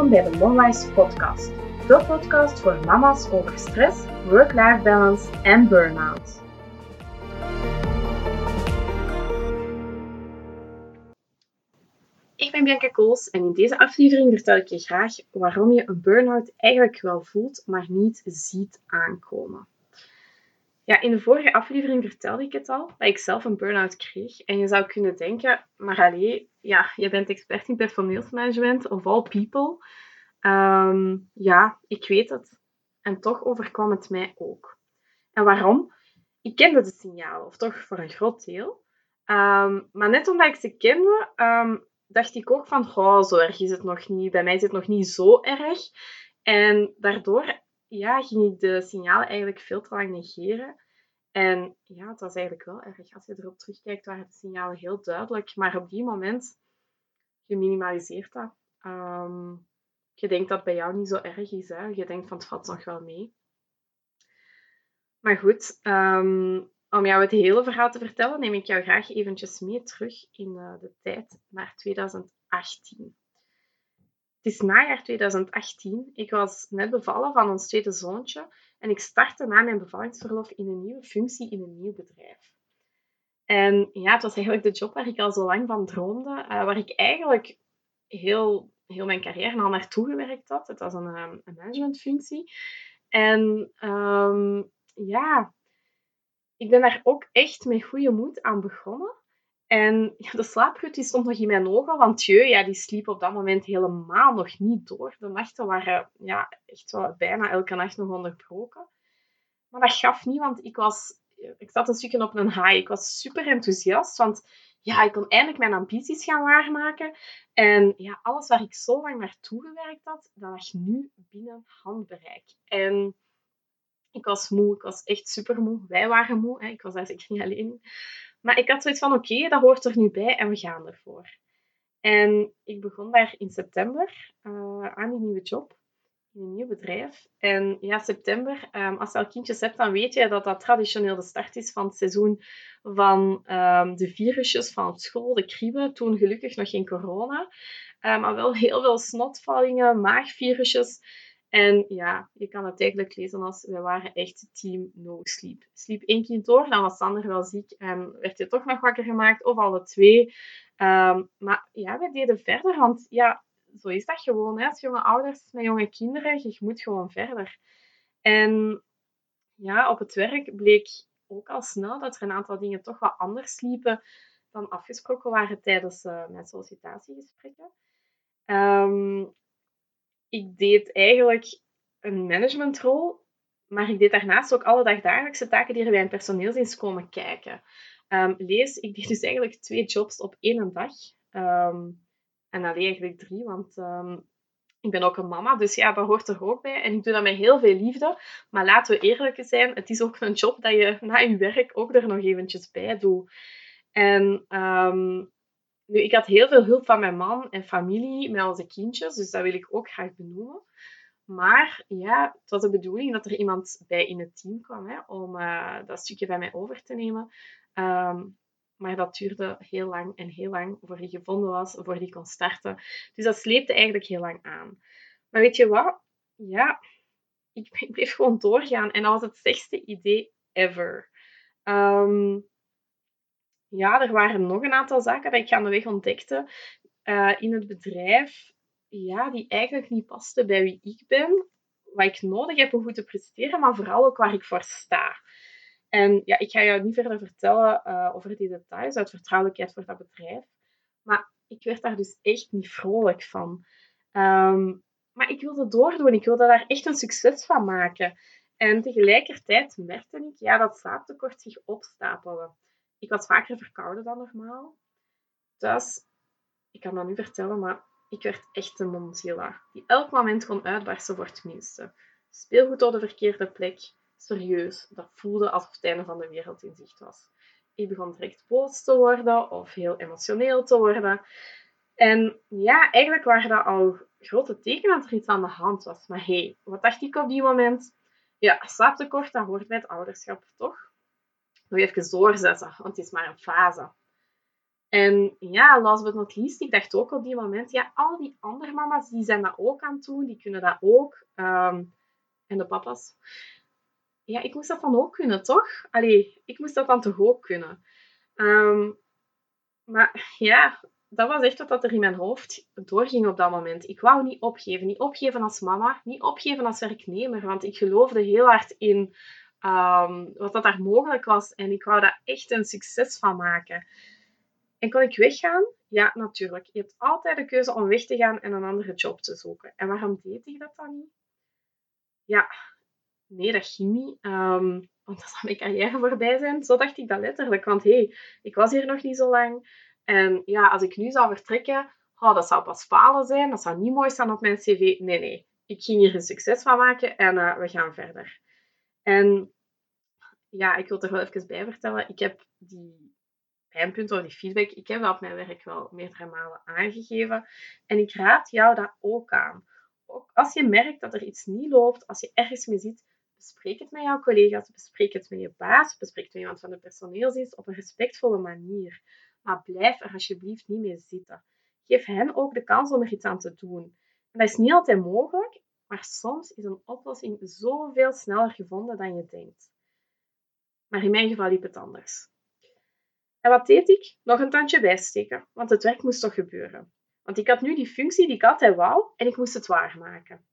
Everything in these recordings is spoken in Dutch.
Welkom bij de Momwise podcast. De podcast voor mama's over stress, work-life balance en burn-out. Ik ben Bianca Kools en in deze aflevering vertel ik je graag waarom je een burn-out eigenlijk wel voelt, maar niet ziet aankomen. Ja, in de vorige aflevering vertelde ik het al, dat ik zelf een burn-out kreeg. En je zou kunnen denken, maar allee, ja, je bent expert in personeelsmanagement of all people. Ehm, ja, ik weet het. En toch overkwam het mij ook. En waarom? Ik kende de signalen, of toch voor een groot deel. Ehm, maar net omdat ik ze kende, ehm, dacht ik ook van, oh, zo erg is het nog niet. Bij mij is het nog niet zo erg. En daardoor ja, ging ik de signalen eigenlijk veel te lang negeren. En ja, het was eigenlijk wel erg. Als je erop terugkijkt, waren de signalen heel duidelijk. Maar op die moment, je minimaliseert dat. Ehm, je denkt dat het bij jou niet zo erg is. Hè? Je denkt van het valt nog wel mee. Maar goed, um, om jou het hele verhaal te vertellen, neem ik jou graag eventjes mee terug in uh, de tijd naar 2018. Het is najaar 2018. Ik was net bevallen van ons tweede zoontje en ik startte na mijn bevallingsverlof in een nieuwe functie in een nieuw bedrijf. En ja, het was eigenlijk de job waar ik al zo lang van droomde, uh, waar ik eigenlijk heel, heel mijn carrière al naartoe gewerkt had. Het was een, een managementfunctie. En um, ja, ik ben daar ook echt met goede moed aan begonnen. En de slaapgut die stond nog in mijn ogen, want je, ja, die sliep op dat moment helemaal nog niet door. De nachten waren ja, echt wel bijna elke nacht nog onderbroken. Maar dat gaf niet, want ik, was, ik zat een stukje op een high. Ik was super enthousiast, want ja, ik kon eindelijk mijn ambities gaan waarmaken. En ja, alles waar ik zo lang naartoe gewerkt had, dat lag nu binnen handbereik. En ik was moe, ik was echt super moe. Wij waren moe, hè. ik was zeker niet alleen. Maar ik had zoiets van, oké, dat hoort er nu bij en we gaan ervoor. En ik begon daar in september uh, aan die nieuwe job, in een nieuw bedrijf. En ja, september, um, als je al kindjes hebt, dan weet je dat dat traditioneel de start is van het seizoen van um, de virusjes van school, de kribben. Toen gelukkig nog geen corona, uh, maar wel heel veel snotvallingen, maagvirusjes. En ja, je kan het eigenlijk lezen als we waren echt team no sleep. Sliep één kind door, dan was Sander wel ziek en werd je toch nog wakker gemaakt, of alle twee. Um, maar ja, we deden verder, want ja, zo is dat gewoon. Hè. Als jonge ouders met jonge kinderen, je moet gewoon verder. En ja, op het werk bleek ook al snel dat er een aantal dingen toch wat anders liepen dan afgesproken waren tijdens uh, mijn sollicitatiegesprekken. Um, ik deed eigenlijk een managementrol, maar ik deed daarnaast ook alle dagdagelijkse taken die er bij een personeelsdienst komen kijken. Um, lees, ik deed dus eigenlijk twee jobs op één dag. Um, en alleen eigenlijk drie, want um, ik ben ook een mama, dus ja, dat hoort er ook bij. En ik doe dat met heel veel liefde. Maar laten we eerlijk zijn, het is ook een job dat je na je werk ook er nog eventjes bij doet. En nu, ik had heel veel hulp van mijn man en familie met onze kindjes, dus dat wil ik ook graag benoemen. Maar ja, het was de bedoeling dat er iemand bij in het team kwam hè, om uh, dat stukje bij mij over te nemen. Um, maar dat duurde heel lang en heel lang voor die gevonden was, voor die kon starten. Dus dat sleepte eigenlijk heel lang aan. Maar weet je wat? Ja, ik, bleef gewoon doorgaan en dat was het slechtste idee ever. Um, ja, er waren nog een aantal zaken dat ik gaandeweg ontdekte uh, in het bedrijf, ja, die eigenlijk niet pasten bij wie ik ben, wat ik nodig heb om goed te presteren, maar vooral ook waar ik voor sta. En ja, ik ga jou niet verder vertellen uh, over die details uit vertrouwelijkheid voor dat bedrijf, maar ik werd daar dus echt niet vrolijk van. Um, maar ik wilde doordoen, ik wilde daar echt een succes van maken. En tegelijkertijd merkte ik ja, dat slaaptekort zich opstapelde. Ik was vaker verkouden dan normaal. Dus, ik kan dat nu vertellen, maar ik werd echt een Mozilla. Die elk moment kon uitbarsten voor het minste. Speelgoed op de verkeerde plek. Serieus, dat voelde alsof het einde van de wereld in zicht was. Ik begon direct boos te worden of heel emotioneel te worden. En ja, eigenlijk waren dat al grote tekenen dat er iets aan de hand was. Maar hé, hey, wat dacht ik op die moment? Ja, slaaptekort, dat hoort bij het ouderschap, toch? Nog even doorzetten, want het is maar een fase. En ja, last but not least, ik dacht ook op die moment, ja, al die andere mama's, die zijn dat ook aan het doen, die kunnen dat ook. Ehm, en de papa's. Ja, ik moest dat dan ook kunnen, toch? Allee, ik moest dat dan toch ook kunnen. Um, maar ja, dat was echt wat er in mijn hoofd doorging op dat moment. Ik wou niet opgeven. Niet opgeven als mama, niet opgeven als werknemer. Want ik geloofde heel hard in um, wat dat daar mogelijk was. En ik wou daar echt een succes van maken. En kon ik weggaan? Ja, natuurlijk. Je hebt altijd de keuze om weg te gaan en een andere job te zoeken. En waarom deed ik dat dan niet? Ja, nee, dat ging niet. Um, want dan zou mijn carrière voorbij zijn. Zo dacht ik dat letterlijk. Want hé, hey, ik was hier nog niet zo lang. En ja, als ik nu zou vertrekken, oh, dat zou pas falen zijn. Dat zou niet mooi staan op mijn cv. Nee, nee. Ik ging hier een succes van maken en uh, we gaan verder. En ja, ik wil er wel even bij vertellen. Ik heb die pijnpunten of die feedback, ik heb dat op mijn werk wel meerdere malen aangegeven. En ik raad jou dat ook aan. Ook als je merkt dat er iets niet loopt, als je ergens mee zit, bespreek het met jouw collega's, bespreek het met je baas, bespreek het met iemand van de personeelsdienst op een respectvolle manier. Maar blijf er alsjeblieft niet mee zitten. Geef hen ook de kans om er iets aan te doen. En dat is niet altijd mogelijk, maar soms is een oplossing zoveel sneller gevonden dan je denkt. Maar in mijn geval liep het anders. En wat deed ik? Nog een tandje bijsteken, want het werk moest toch gebeuren. Want ik had nu die functie die ik altijd wou en ik moest het waarmaken.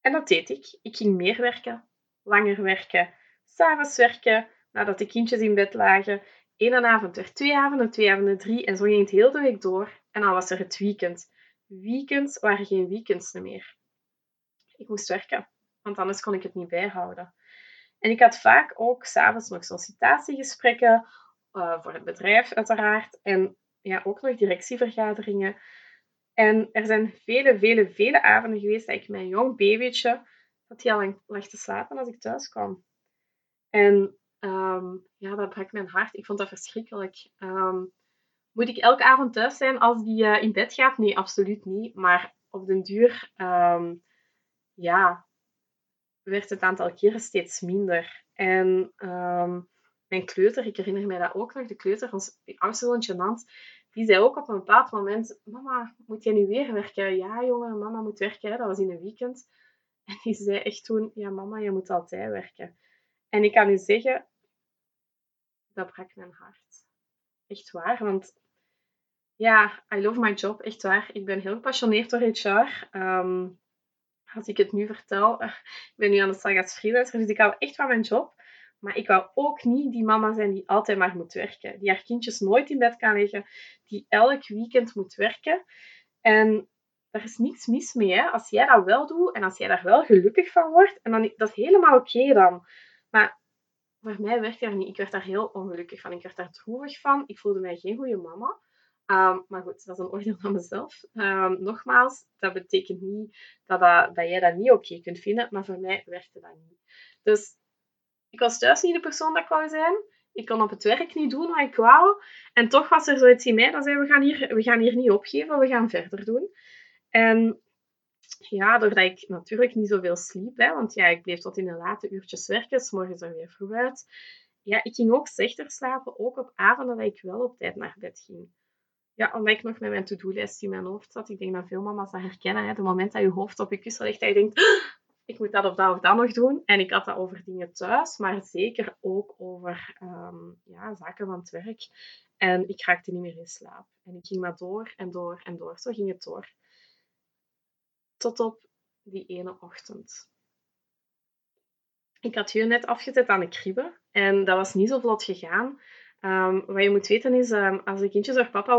En dat deed ik. Ik ging meer werken, langer werken, s'avonds werken, nadat de kindjes in bed lagen. Eén avond werd twee avonden, twee avonden drie en zo ging het heel de week door. En dan was er het weekend. Weekends waren geen weekends meer. Ik moest werken, want anders kon ik het niet bijhouden. En ik had vaak ook s'avonds nog sollicitatiegesprekken uh, voor het bedrijf, uiteraard. En ja, ook nog directievergaderingen. En er zijn vele, vele, vele avonden geweest dat ik mijn jong babytje, dat hij al lag te slapen als ik thuis kwam. En um, ja, dat brak mijn hart. Ik vond dat verschrikkelijk. Um, moet ik elke avond thuis zijn als die uh, in bed gaat? Nee, absoluut niet. Maar op den duur, um, ja, werd het aantal keren steeds minder. En mijn kleuter, ik herinner mij dat ook nog, de kleuter, ons oudste zoontje Nant, die zei ook op een bepaald moment, mama, moet jij nu weer werken? Ja, jongen, mama moet werken. Dat was in een weekend. En die zei echt toen, ja, mama, je moet altijd werken. En ik kan u zeggen, dat brak mijn hart. Echt waar, want ja, I love my job, echt waar. Ik ben heel gepassioneerd door HR. Um, ehm, als ik het nu vertel, ik ben nu aan de slag als freelancer, dus ik hou echt van mijn job. Maar ik wou ook niet die mama zijn die altijd maar moet werken. Die haar kindjes nooit in bed kan leggen. Die elk weekend moet werken. En daar is niets mis mee. Hè? Als jij dat wel doet en als jij daar wel gelukkig van wordt, en dan, dat is helemaal oké dan. Maar voor mij werkte dat niet. Ik werd daar heel ongelukkig van. Ik werd daar droevig van. Ik voelde mij geen goede mama. Ehm, maar goed, dat is een oordeel van mezelf. Um, nogmaals, dat betekent niet dat, dat, dat jij dat niet oké kunt vinden, maar voor mij werkte dat niet. Dus ik was thuis niet de persoon dat ik wou zijn. Ik kon op het werk niet doen wat ik wou. En toch was er zoiets in mij dat zei, we gaan hier, we gaan hier niet opgeven, we gaan verder doen. En ja, doordat ik natuurlijk niet zoveel sliep, hè, want ja, ik bleef tot in de late uurtjes werken, s morgens er weer vroeg uit. Ja, ik ging ook slechter slapen, ook op avonden dat ik wel op tijd naar bed ging. Ja, omdat ik nog met mijn to-do-lijst in mijn hoofd zat. Ik denk dat veel mama's dat herkennen. Hè. Het moment dat je hoofd op je kussen ligt, dat je denkt ik moet dat of dat of dat nog doen. En ik had dat over dingen thuis, maar zeker ook over um, ja, zaken van het werk. En ik raakte niet meer in slaap. En ik ging maar door en door en door. Zo ging het door. Tot op die ene ochtend. Ik had hier net afgezet aan de kribbe. En dat was niet zo vlot gegaan. Um, wat je moet weten is, um, als de kindjes door papa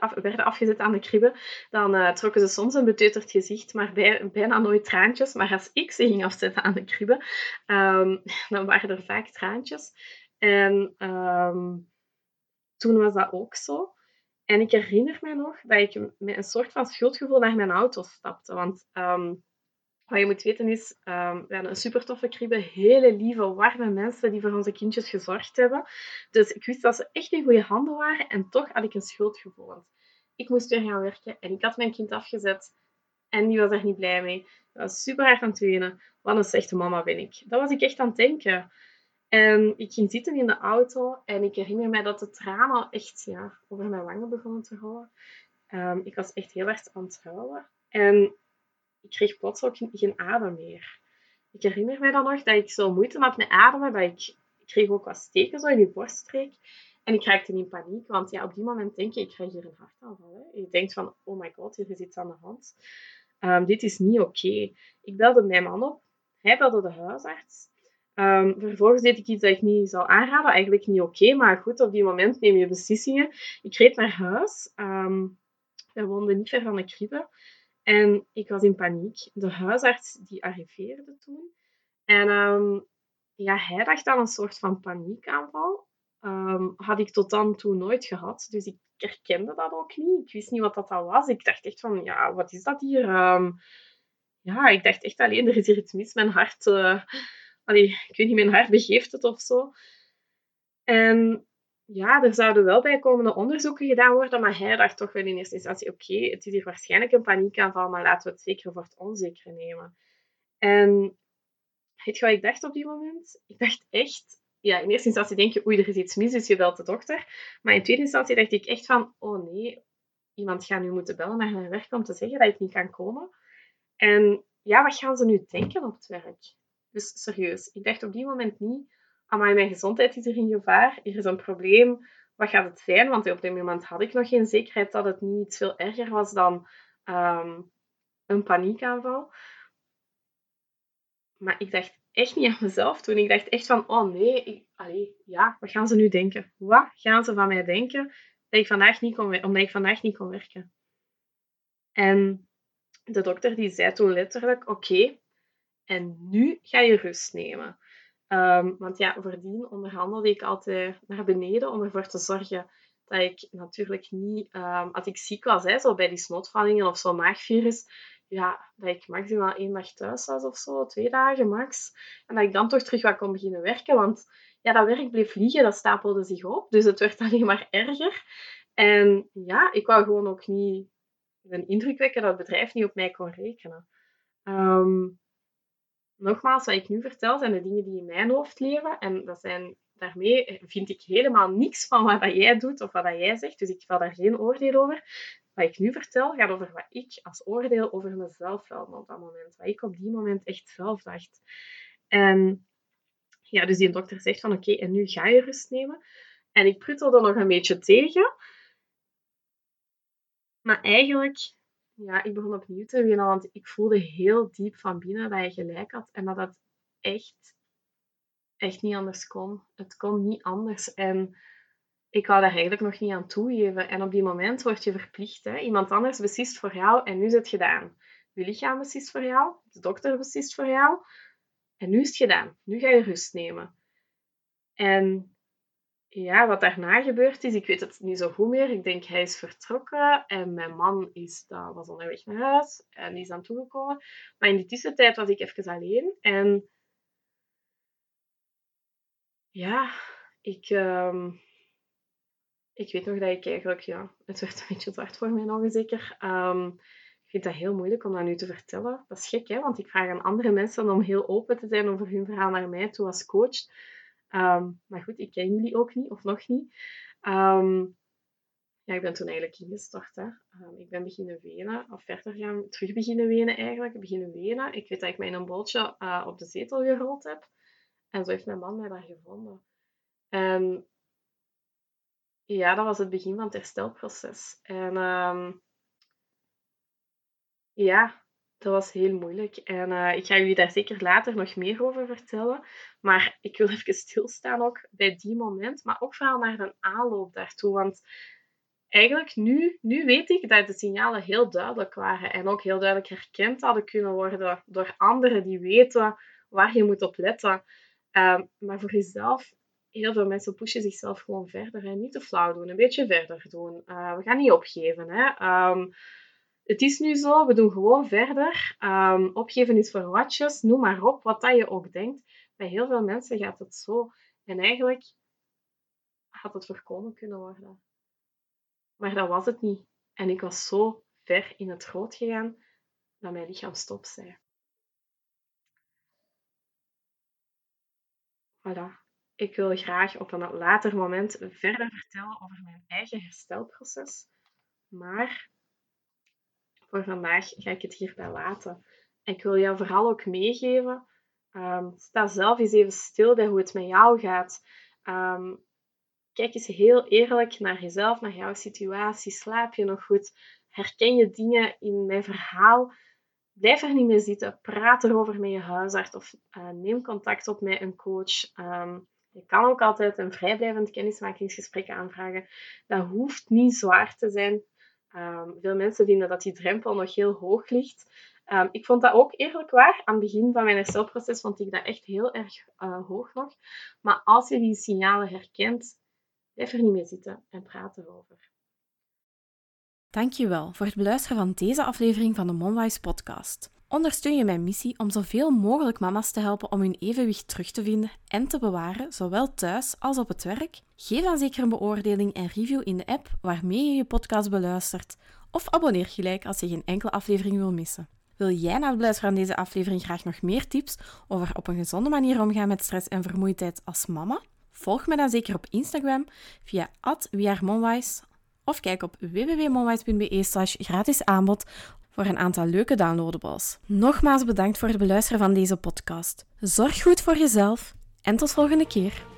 af, werden afgezet aan de kribbe, dan uh, trokken ze soms een beteuterd gezicht, maar bij, bijna nooit traantjes. Maar als ik ze ging afzetten aan de kribbe, um, dan waren er vaak traantjes. En toen was dat ook zo. En ik herinner me nog dat ik met een soort van schuldgevoel naar mijn auto stapte. Want wat je moet weten is, um, we een super toffe hele lieve, warme mensen die voor onze kindjes gezorgd hebben. Dus ik wist dat ze echt in goede handen waren en toch had ik een schuldgevoel. Ik moest weer gaan werken en ik had mijn kind afgezet en die was er niet blij mee. Dat was super hard aan het wenen. Wat een slechte mama ben ik. Dat was ik echt aan het denken. En ik ging zitten in de auto en ik herinner mij dat de tranen echt ja, over mijn wangen begonnen te rollen. Ehm, ik was echt heel erg aan het huilen. En ik kreeg plots ook geen adem meer. Ik herinner mij dan nog dat ik zo moeite had met ademen, dat ik, ik kreeg ook wat steken zo in die borststreek. En ik raakte in paniek, want ja, op die moment denk je, ik krijg hier een hartaanval. Hè. Je denkt van, oh my god, hier is iets aan de hand. Um, dit is niet oké. Ik belde mijn man op. Hij belde de huisarts. Um, vervolgens deed ik iets dat ik niet zou aanraden. Eigenlijk niet oké, maar goed, op die moment neem je beslissingen. Ik reed naar huis. Um, we woonden niet ver van de kribbe. En ik was in paniek. De huisarts die arriveerde toen. En um, ja, hij dacht aan een soort van paniekaanval. Um, had ik tot dan toe nooit gehad. Dus ik herkende dat ook niet. Ik wist niet wat dat was. Ik dacht echt van, ja, wat is dat hier? Um, ja, ik dacht echt alleen, er is hier iets mis. Mijn hart... Allee, ik weet niet, mijn hart begeeft het of zo. En ja, er zouden wel bijkomende onderzoeken gedaan worden, maar hij dacht toch wel in eerste instantie, oké, het is hier waarschijnlijk een paniekaanval, maar laten we het zeker voor het onzeker nemen. En weet je wat ik dacht op die moment? Ik dacht echt, ja, in eerste instantie denk je, oei, er is iets mis, dus je belt de dokter. Maar in tweede instantie dacht ik echt van, oh nee, iemand gaat nu moeten bellen naar mijn werk om te zeggen dat ik niet kan komen. En ja, wat gaan ze nu denken op het werk? Dus serieus, ik dacht op die moment niet, amai, mijn gezondheid is er in gevaar, hier is een probleem, wat gaat het zijn? Want op dit moment had ik nog geen zekerheid dat het niet veel erger was dan um, een paniekaanval. Maar ik dacht echt niet aan mezelf toen. Ik dacht echt van, oh nee, ja, wat gaan ze nu denken? Wat gaan ze van mij denken dat ik vandaag niet kon, omdat ik vandaag niet kon werken? En de dokter die zei toen letterlijk, oké, en nu ga je rust nemen. Um, want ja, voordien onderhandelde ik altijd naar beneden om ervoor te zorgen dat ik natuurlijk niet, um, als ik ziek was, hè, zo bij die snotvallingen of zo maagvirus, ja, dat ik maximaal één dag thuis was of zo, twee dagen max. En dat ik dan toch terug wat kon beginnen werken, want ja, dat werk bleef vliegen, dat stapelde zich op, dus het werd alleen maar erger. En ja, ik wou gewoon ook niet een indruk wekken dat het bedrijf niet op mij kon rekenen. Um, nogmaals, wat ik nu vertel, zijn de dingen die in mijn hoofd leven. En dat zijn, daarmee vind ik helemaal niks van wat dat jij doet of wat dat jij zegt. Dus ik val daar geen oordeel over. Wat ik nu vertel, gaat over wat ik als oordeel over mezelf velde op dat moment. Wat ik op die moment echt zelf dacht. En ja, dus die dokter zegt van oké, en nu ga je rust nemen. En ik pruttelde nog een beetje tegen. Maar eigenlijk ja, ik begon opnieuw te beginnen, want ik voelde heel diep van binnen dat je gelijk had en dat het echt, echt niet anders kon. Het kon niet anders. En ik wou daar eigenlijk nog niet aan toegeven. En op die moment word je verplicht. Hè? Iemand anders beslist voor jou en nu is het gedaan. Je lichaam beslist voor jou, de dokter beslist voor jou. En nu is het gedaan. Nu ga je rust nemen. En ja, wat daarna gebeurd is, ik weet het niet zo goed meer. Ik denk hij is vertrokken en mijn man is, dat was onderweg naar huis en is aan toegekomen. Maar in die tussentijd was ik even alleen en ja, ik, um, ik weet nog dat ik eigenlijk, ja, het werd een beetje zwart voor mij nog zeker. Um, ik vind dat heel moeilijk om dat nu te vertellen. Dat is gek, hè, want ik vraag aan andere mensen om heel open te zijn over hun verhaal naar mij toe als coach. Um, maar goed, ik ken jullie ook niet, of nog niet. Um, ja, ik ben toen eigenlijk ingestort. Um, ik ben beginnen wenen, of verder gaan, terug beginnen wenen eigenlijk. Beginnen wenen. Ik weet dat ik mij in een bootje uh, op de zetel gerold heb. En zo heeft mijn man mij daar gevonden. En ja, dat was het begin van het herstelproces. En ja, dat was heel moeilijk. En uh, ik ga jullie daar zeker later nog meer over vertellen. Maar ik wil even stilstaan ook bij die moment. Maar ook vooral naar de aanloop daartoe. Want eigenlijk nu, nu weet ik dat de signalen heel duidelijk waren. En ook heel duidelijk herkend hadden kunnen worden door anderen die weten waar je moet op letten. Um, maar voor jezelf, heel veel mensen pushen zichzelf gewoon verder. En niet te flauw doen, een beetje verder doen. Uh, we gaan niet opgeven. Hè. Um, het is nu zo, we doen gewoon verder. Um, opgeven is voor watjes, noem maar op, wat dat je ook denkt. Bij heel veel mensen gaat het zo. En eigenlijk had het voorkomen kunnen worden. Maar dat was het niet. En ik was zo ver in het groot gegaan dat mijn lichaam stop zei. Voilà. Ik wil graag op een later moment verder vertellen over mijn eigen herstelproces. Maar voor vandaag ga ik het hierbij laten. Ik wil jou vooral ook meegeven. Um, sta zelf eens even stil bij hoe het met jou gaat. Um, kijk eens heel eerlijk naar jezelf, naar jouw situatie. Slaap je nog goed? Herken je dingen in mijn verhaal? Blijf er niet mee zitten. Praat erover met je huisarts of uh, neem contact op met een coach. Um, je kan ook altijd een vrijblijvend kennismakingsgesprek aanvragen. Dat hoeft niet zwaar te zijn. Um, veel mensen vinden dat die drempel nog heel hoog ligt. Um, ik vond dat ook eerlijk waar. Aan het begin van mijn herstelproces vond ik dat echt heel erg uh, hoog nog. Maar als je die signalen herkent, blijf er niet mee zitten en praat erover. Dankjewel voor het beluisteren van deze aflevering van de Momwise podcast. Ondersteun je mijn missie om zoveel mogelijk mama's te helpen om hun evenwicht terug te vinden en te bewaren, zowel thuis als op het werk? Geef dan zeker een beoordeling en review in de app waarmee je je podcast beluistert. Of abonneer gelijk als je geen enkele aflevering wil missen. Wil jij na het beluisteren van deze aflevering graag nog meer tips over op een gezonde manier omgaan met stress en vermoeidheid als mama? Volg me dan zeker op Instagram via @wearemonwise of kijk op www.monwise.be slash gratis aanbod voor een aantal leuke downloadables. Nogmaals bedankt voor het beluisteren van deze podcast. Zorg goed voor jezelf en tot volgende keer.